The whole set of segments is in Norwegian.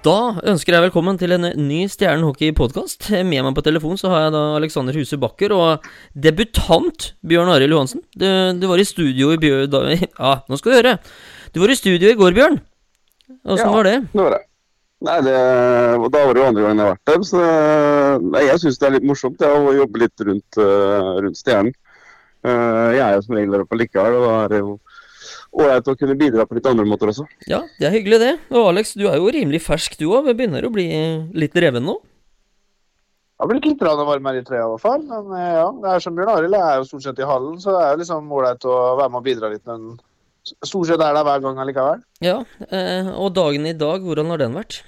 Da ønsker jeg velkommen til en ny Stjernen hockey-podkast. Med meg på telefon så har jeg da Alexander Huse Bakker og debutant Bjørn Arild Johansen. Du, du, var i studio i Bjør... Da, ja, nå skal du høre. Du var i studio i går, Bjørn. Åssen ja, var det? det var det. Nei, det, Da var det jo andre gangen jeg har vært der. Så nei, jeg syns det er litt morsomt ja, å jobbe litt rundt, uh, rundt Stjernen. Uh, jeg er jo som regel der oppe likevel, og da er det jo ålreit å kunne bidra på litt andre måter også. Ja, det er hyggelig det. Og Alex, du er jo rimelig fersk du òg. Begynner å bli litt reven nå? Jeg har blitt litt varmere i trøya i hvert fall. Men eh, ja, det er som Bjørn Arild er jo stort sett i hallen, så det er jo liksom ålreit å være med og bidra litt. Men stort sett er det hver gang allikevel. Ja, eh, og dagen i dag, hvordan har den vært?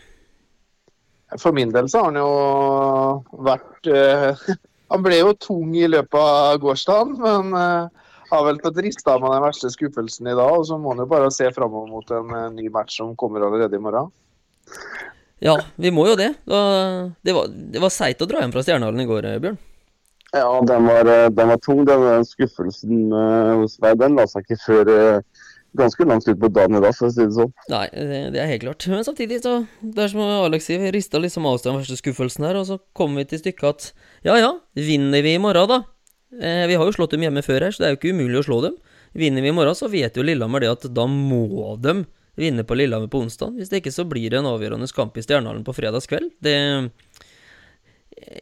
For min del så har den jo vært eh, Han ble jo tung i løpet av gårsdagen, men har vel fått rista med den verste skuffelsen i dag. Og så må han jo bare se framover mot en uh, ny match som kommer allerede i morgen. Ja, vi må jo det. Det var, det var seigt å dra hjem fra Stjernehallen i går, eh, Bjørn. Ja, den var, eh, den var tung. Den skuffelsen hos meg den la seg ikke før ganske langt ut på dagen i dag, for å si det sånn. Nei, det, det, er helt klart. Men samtidig, så Det er som Alex sier, vi rista liksom av oss den verste skuffelsen her, og så kommer vi til stykket at ja ja, vinner vi i morgen, da? Eh, vi har jo slått dem hjemme før her, så det er jo ikke umulig å slå dem. Vinner vi i morgen, så vet jo Lillehammer det at da må de vinne på Lillehammer på onsdag. Hvis det ikke, så blir det en avgjørende kamp i Stjernehallen på fredagskveld. Det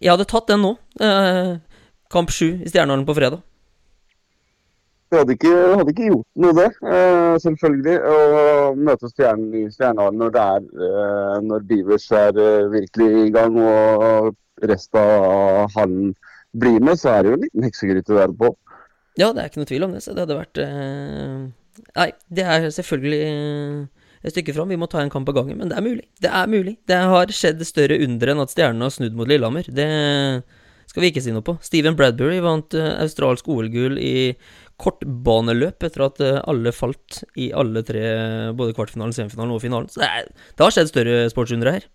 Jeg hadde tatt den nå. Eh, kamp sju i Stjernehallen på fredag. Det hadde ikke, hadde ikke gjort noe, det. Eh, selvfølgelig. Å møte Stjernen i Stjernehallen når, det er, når Beavers er virkelig i gang og resten av hallen blir med, så er det jo en liten heksegryte der på. Ja, det er ikke noe tvil om det. Så det hadde vært eh... Nei, det er selvfølgelig eh, et stykke fram. Vi må ta en kamp av gangen, men det er mulig. Det er mulig. Det har skjedd større under enn at stjernene har snudd mot Lillehammer. Det skal vi ikke si noe på. Steven Bradbury vant uh, australsk OL-gull i kortbaneløp etter at uh, alle falt i alle tre, både kvartfinalen, semifinalen og finalen. Så det, er, det har skjedd større sportsundre her.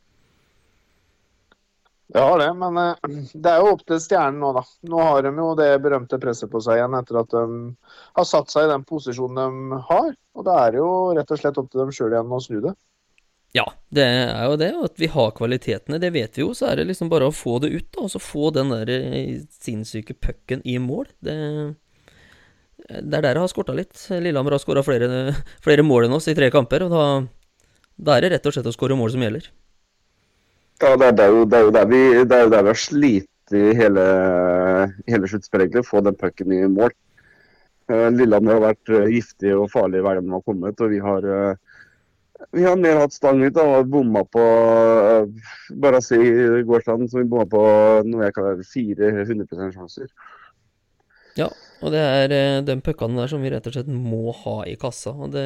Det har det, men uh, det er jo opp til Stjernen nå, da. Nå har de jo det berømte presset på seg igjen etter at de har satt seg i den posisjonen de har. Og det er jo rett og slett opp til dem sjøl igjen å snu det. Ja, det er jo det. At vi har kvalitetene, det vet vi jo. Så er det liksom bare å få det ut, da. Og så få den der eh, sinnssyke pucken i mål. Det, det er der det har skorta litt. Lillehammer har skåra flere, flere, mål enn oss i tre kamper. Og da, da er det rett og slett å skåre mål som gjelder. Ja, det er, det, er jo, det, er jo der vi, det er jo der vi har slitt i hele, hele sluttspillet. Få den pucken i mål. Uh, Lillehammer har vært uh, giftig og farlig hver gang de har kommet. Og vi har, uh, vi har mer hatt stang ut og bomma på Bare si gårsdagen så vi bomma på noe jeg kaller 400 sjanser. Ja, og det er de puckene der som vi rett og slett må ha i kassa. og det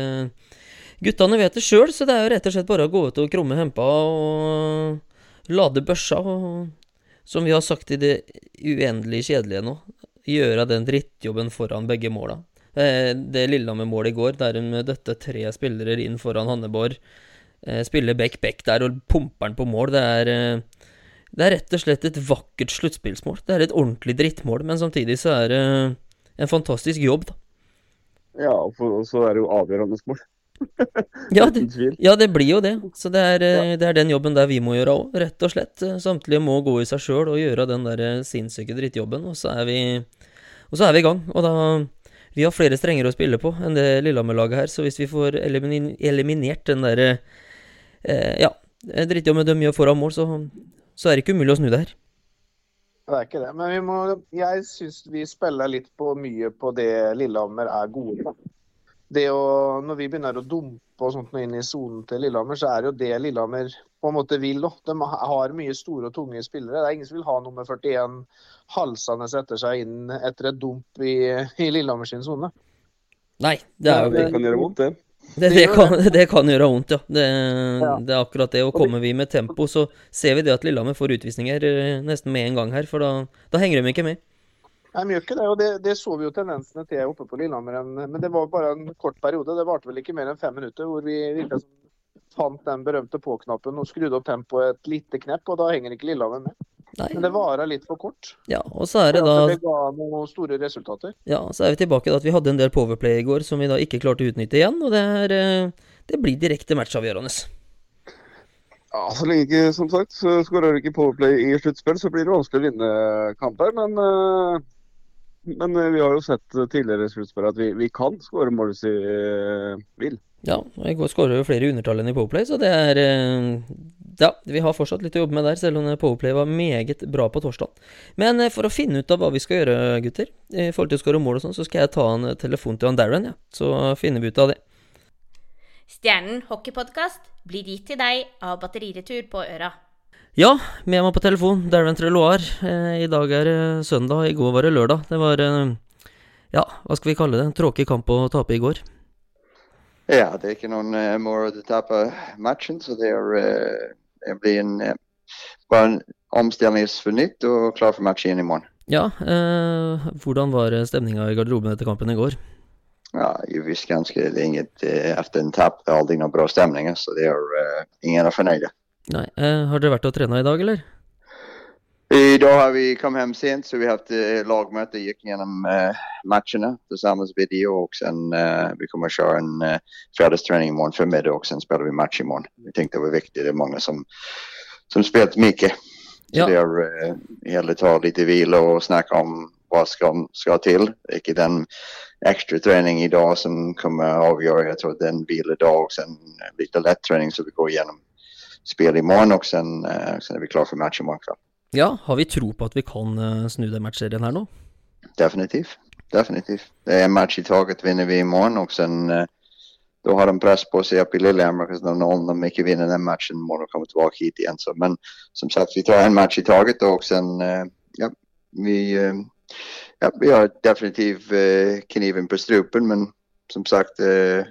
Guttene vet det sjøl, så det er jo rett og slett bare å gå ut og krumme hempa og lade børsa, og, som vi har sagt i det uendelig kjedelige nå, gjøre den drittjobben foran begge måla. Eh, det Lillehammer-målet i går, der de døtte tre spillere inn foran Hanneborg, eh, spiller back-back der og pumper den på mål, det er eh, det er rett og slett et vakkert sluttspillsmål. Det er et ordentlig drittmål, men samtidig så er det en fantastisk jobb, da. Ja, og så er det jo avgjørende mål. ja, det, ja, det, blir jo det. Så det er, ja. det er den jobben der vi må gjøre òg, rett og slett. Samtlige må gå i seg sjøl og gjøre den der sinnssyke drittjobben, og så er vi Og så er vi i gang. Og da Vi har flere strenger å spille på enn det Lillehammer-laget her, så hvis vi får elimin, eliminert den derre eh, Ja, drittjobben de gjør foran mål, så, så er det ikke umulig å snu det her. Det er ikke det. Men vi må, jeg syns vi spiller litt på mye på det Lillehammer er gode på å, når vi begynner å dumpe og sånt inn i sonen til Lillehammer, så er det jo det Lillehammer på en måte vil. Da. De har mye store og tunge spillere. Det er ingen som vil ha nummer 41 halsende etter seg inn etter et dump i, i Lillehammer sin sone. Nei, det er jo Det kan gjøre vondt, det. Det, det, kan, det, kan, gjøre vondt, ja. Det, det, er akkurat det. Og kommer vi med tempo, så ser vi det at Lillehammer får utvisninger eh, nesten med en gang her. For da, da henger de ikke med. Nei, vi gjør ikke det, og det, det, så vi jo tendensene til oppe på Lillehammer. Men det var bare en kort periode. Det varte vel ikke mer enn fem minutter hvor vi virkelig fant den berømte på-knappen og skrudde opp tempoet et lite knepp, og da henger ikke Lillehammer med. Nei. Men det varer litt for kort. Ja, og så er det da Det ga noen store resultater. Ja, så er vi tilbake til at vi hadde en del powerplay i går som vi da ikke klarte å utnytte igjen, og det, er, eh, det blir direkte matchavgjørende. Ja, Så lenge ikke, som sagt, så skårer du ikke powerplay i sluttspill, så blir det vanskelig å vinne kamper. Men, eh, men eh, vi har jo sett tidligere i sluttspill at vi, vi kan skåre mål hvis vi eh, vil. Ja, og i går skåra jo flere i undertall enn i Powerplay, så det er eh, Ja, vi har fortsatt litt å jobbe med der, selv om Powerplay var meget bra på torsdag. Men eh, for å finne ut av hva vi skal gjøre, gutter, i forhold til å skåre mål og sånn, så skal jeg ta en telefon til han Darren, ja. Så finner vi ut av det. Stjernen hockeypodkast blir gitt til deg av Batteriretur på Øra. Ja, med meg på telefon, Darren Treloar. Eh, I dag er det søndag, i går var det lørdag. Det var eh, Ja, hva skal vi kalle det? En tråkig kamp å tape i går. Ja, det er ikke noen uh, more å tape matchen, så det, er, uh, det blir en, uh, bare en omstilling for nytt og klar for match igjen i morgen. Ja, eh, hvordan var stemninga i garderoben etter kampen i går? Ja, jeg visste ganske det er inget, eh, efter en tap det er aldri noen bra stemning, så det er, ingen er förnöjda. Nej, eh, har dere vært og trena i dag, eller? I dag har vi kommet hjem sent så vi har hatt lagmøte. Gikk gjennom eh, matcherna tillsammans med video og sen eh, vi kommer kjøre en eh, i morgen formiddag, og sen spiller vi match i morgen. Vi tenkte det var viktig. det er mange som, som spilte mye. Så Ja. det er eh, heller ta litt hvile og snakke om hva som skal til. Ikke den ekstra trening i dag som kommer avgjøre. Jeg tror den vilodag og en litt lett trening som vi går igenom spel morgen, og sen, eh, sen er vi klar for match i morgen kveld. Ja, har vi tro på at vi kan eh, snu den matchserien her nå? Definitivt. Definitivt. Det er en match i taget vinner vi i morgen, og sen da då har de press på seg opp i Lillehammer om de ikke vinner den matchen må de komme tilbake hit igjen. Så, men som sagt, vi tar en match i taget og sen eh, ja, vi, eh, ja, vi har definitivt eh, kniven på strupen men som sagt eh,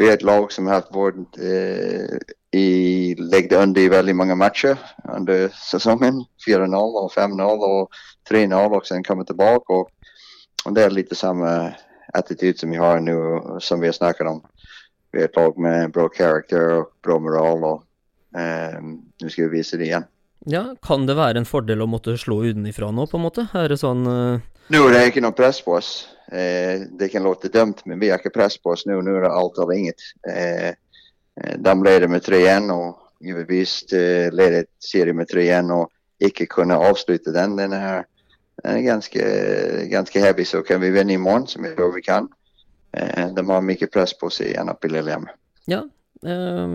vi er et lag som har vår eh, i legget under i veldig mange matcher under sesongen. 4-0 og 5-0 og 3-0 og sen kommer tilbake. Og det er litt samme attityd som vi har nå, som vi har snakket om. Vi er et lag med bra karakter og bra moral og eh, nu skal vi vise det igen. Ja, kan det være en fordel å måtte slå utenfra nå, på en måte? Er det sånn uh... Nå er det ikke noe press på oss. Eh, det kan låte dumt men vi har ikke press på oss nå. Nå er det alt eller inget. Eh, eh, de leder med 3-1 og givetvis eh, leder serien med 3-1 Og ikke kunne avslutte den. Den er, den er ganske, ganske heavy så kan vi vinne i morgen, som jeg tror vi kan. Eh, de har mye press på seg igjen oppe i Lillehammer. Ja. Eh,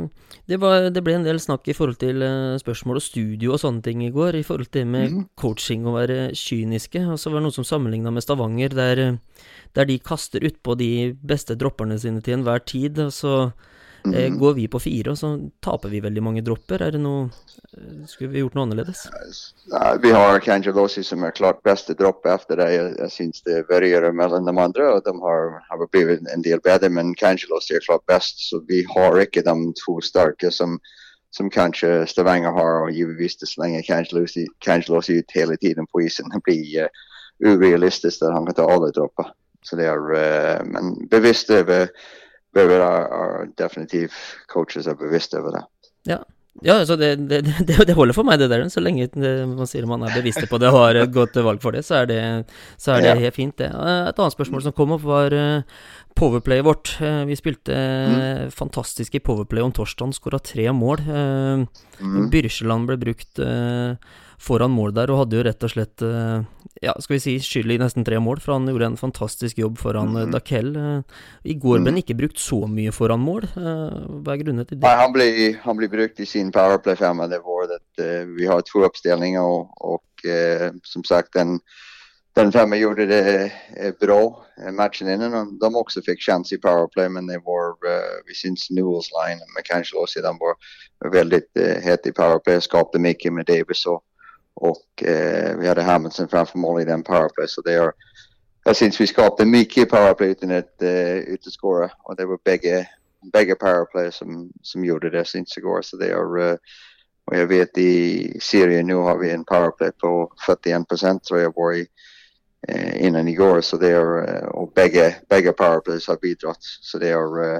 det, var, det ble en del snakk i forhold til eh, spørsmål og studio og sånne ting i går, i forhold til det med mm. coaching og være kyniske. Og så var det noen som sammenligna med Stavanger, der, eh, der de kaster utpå de beste dropperne sine til enhver tid. Og så Mhm. går vi på fire, og så taper vi veldig mange dropper. Er det noe eh, Skulle vi gjort noe annerledes? Ja, vi har Cangelosi som er klart beste dropp efter det. Jeg, jeg syns det varierer mellom de andre, og de har, har blitt en del bedre. men Kanja Gossi er klart best, så vi har ikke de to sterke som, som kanskje Stavanger har och givetvis det slänger Cangelosi, Cangelosi ut hele tiden på isen. Det blir uh, urealistisk at han kan ta alle dropper. Så det er, uh, men bevisst over över är, er definitivt coaches er bevisst over det. Ja. Ja, altså det, det, det, det holder for meg, det der. Så lenge man sier man er bevisst på det og har et godt valg for det, så er det, så er det Ja. helt fint, det. Eh, Et annet spørsmål som kom opp, var powerplay powerplayet vårt. Eh, Vi spilte mm. fantastisk i powerplay om torsdagen, skåra tre mål. Eh, Mm. Byrsjeland ble brukt eh, foran mål der, og hadde jo rett og slett eh, ja, skal vi si skyld i nesten tre mål, for han gjorde en fantastisk jobb foran mm -hmm. Dakel. Eh, I går ble han Mhm. ikke brukt så mye foran mål. Eh, Hva er grunnen til det? Nei, han ble, han ble brukt i sin powerplay femma. Det var at eh, vi har to oppstillinger, og, og eh, som sagt den, den femma gjorde det eh, bra eh, matchen innan. De också fick chans i powerplay men det var uh, vi syns Newells line med kanske också de var väldigt uh, het i powerplay skapade mycket med Davis och, och eh, vi hade Hamilton framför mål i den powerplay så det är jag syns vi skapade mycket powerplay utan att uh, utskåra och det var bägge bägge powerplay som, som gjorde det syns igår. Så det är, eh, och jag vet i serien nu har vi en powerplay på 41 procent tror jag var i eh, innan igår. Så det är, eh, och bägge, bägge powerplays har bidragit. Så det är, eh,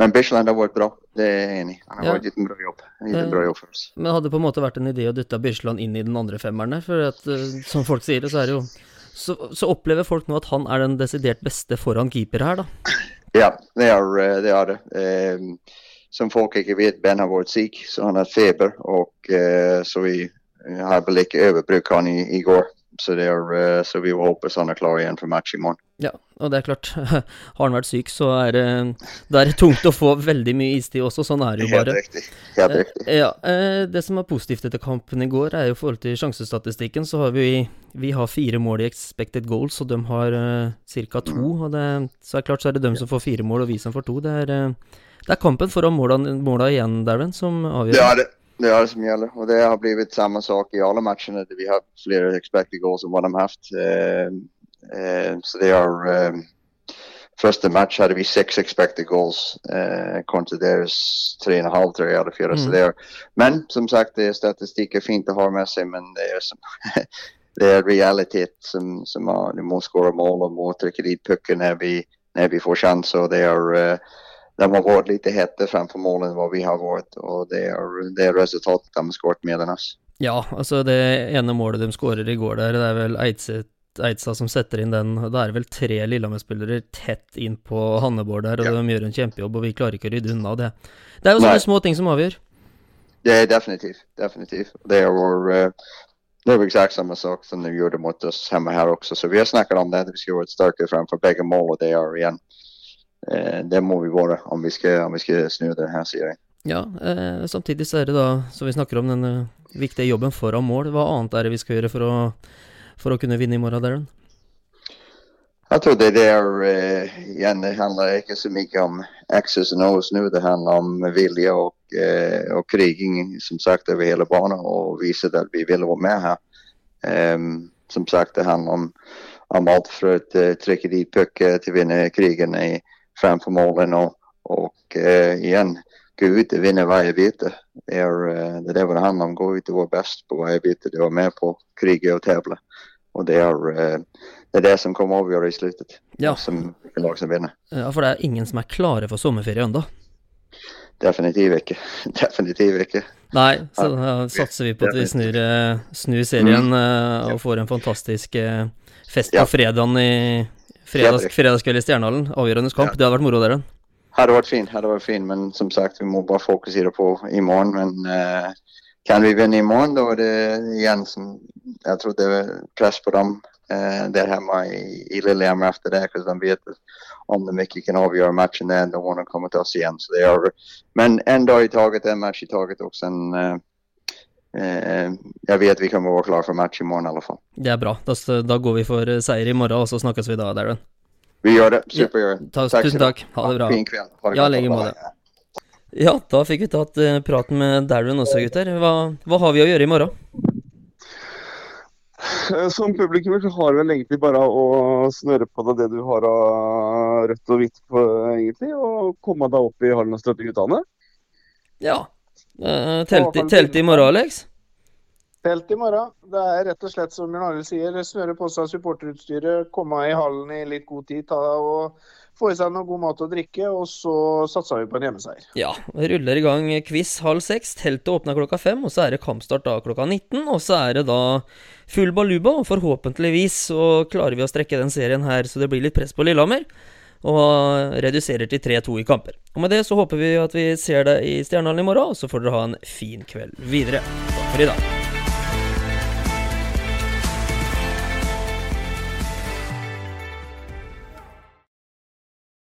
men Bishland har vært bra, det er jeg enig i. Han har Ja. gitt en bra jobb. En bra jobb for oss. Men hadde det på en måte vært en idé å dytte Byrkjeland inn i den andre femmeren der, for at, eh, som folk sier det, så er det jo så, så opplever folk nå at han er den desidert beste foran keeper her, da. Ja, det är, eh, det Er det. Ehm, som folk ikke vet, Ben har vært syk, så han har feber. Og, eh, så vi har vel ikke overbrukt han i, i går. Så, det er, eh, så vi håper han er klar igjen for match i morgen. Ja, og det er klart, har han vært syk, så er det, det er tungt å få veldig mye istid også. Sånn er det jo bare. Helt riktig. Helt riktig. Eh, ja, eh, Det som er positivt etter kampen i går, er jo i forhold til sjansestatistikken, så har vi vi har fire mål i expected goals, og de har ca. to. og det, Så er det klart så er det dem som får fire mål, og vi som får to. Det er, det er kampen foran måla, måla igjen, Darren, som avgjør. Ja, det, det er det som gjelder. Og det har blitt samme sak i alle matchene. Vi har flere expected goals enn hva de har hatt. Uh, så det er Første match hadde vi seks expected goals uh, kontra deres tre og en halv, tre eller fire. Mm. Så det er, men som sagt, det er statistikk er fint å ha med seg, men det er som det er realitet som, som er, du må skåre mål og må trykke dit pucken når vi, vi får sjanser. Det er uh, de har vært litt hete fremfor målet enn hva vi har vært, og det er, det er resultatet de har skåret mer enn oss. Ja, altså det ene målet de skårer i går der, det er vel Eidsa Eidstad som setter inn den. Er det vel tre Lillehammer-spillere tett inn på Hannebord der, og ja. de gjør en kjempejobb, og vi klarer ikke å rydde unna det. Det er jo sånne Nei. små ting som avgjør. Det er definitivt. Definitivt. Det er vår uh, det var exakt samme sak som de gjorde mot oss hjemme her også, Så vi har snakket om det. Vi ska vara starkare fremfor begge mål og det är igen. Eh, det må vi våre om vi skal, om vi skal snu denne här serien. Ja, eh, samtidig så er det da, som vi snakker om, den uh, viktige jobben foran mål. Hva annet er det vi skal gjøre for å, for å kunne vinne i morgen, Darren? Jeg tror det der eh, igjen, det handler ikke så mye om access and O's nå. Det handler om vilje og, eh, og, kriging som sagt over hele banen og vise at vi vil være med her. Um, som sagt, det handler om, om alt fra å trekke dit dit til å vinne krigen i, framför målen och, och uh, igen, gå ut och vinna varje byte. Det är, uh, det är vad det handlar om, gå ut och vara bäst på varje byte. du var med på kriget och tävla. Och det är det er det som kommer å avgjøre i slutet, Ja. Som lag som vinner. Ja, For det er ingen som er klare for sommerferie ennå? Definitivt ikke. Definitivt ikke. Nei, så da satser vi på at vi snur, eh, snur serien mm. Eh, og får en fantastisk eh, fest på fredagen i fredags, fredagskveld i Stjernehallen. Avgjørende kamp. Det hadde vært moro, dere. Hadde vært fint, hadde vært fint, men som sagt, vi må bare fokusere på i morgen. Men uh, kan vi vinne i morgen, da er det igjen som Jeg tror det er press på dem eh, der hjemme i, i Lillehammer efter det. For de vet om de ikke kan avgjøre matchen de då kommer de komma oss igjen. Så det är, men en dag i taget, en match i taget også en... eh, eh, jeg vet vi kommer være klar for match i morgen i alle fall. Det er bra. Da, da går vi for eh, seier i morgen, og så snakkes vi da, Darren. Vi gjør det. Supergjør. Ja, takk, tusen takk. Ha det bra. Fin kveld. Ha det ja, like måte. Ja, da fikk vi tatt uh, praten med Darren også, gutter. Hva, hva har vi å gjøre i morgen? Eh, som publikum så har vi vel egentlig bare å snøre på deg det du har av rødt og hvitt, på, egentlig, og komme deg opp i hallen og støtte guttene. Ja. Uh, telt, telt, i morgen, Alex? Telt i morgen. Det er rett og slett som Bjørn Arild sier, smøre på seg supporterutstyret, komme i hallen i litt god tid, ta og få i seg noe god mat og drikke, og så satser vi på en hjemmeseier. Ja, ruller i gang quiz halv seks. Teltet åpner klokka fem, og så er det kampstart da klokka 19. Og så er det da full baluba, og forhåpentligvis så klarer vi å strekke den serien her så det blir litt press på Lillehammer. Og reduserer til 3-2 i kamper. Og med det så håper vi at vi ser deg i Stjernehallen i morgen, og så får dere ha en fin kveld videre. Takk for i dag.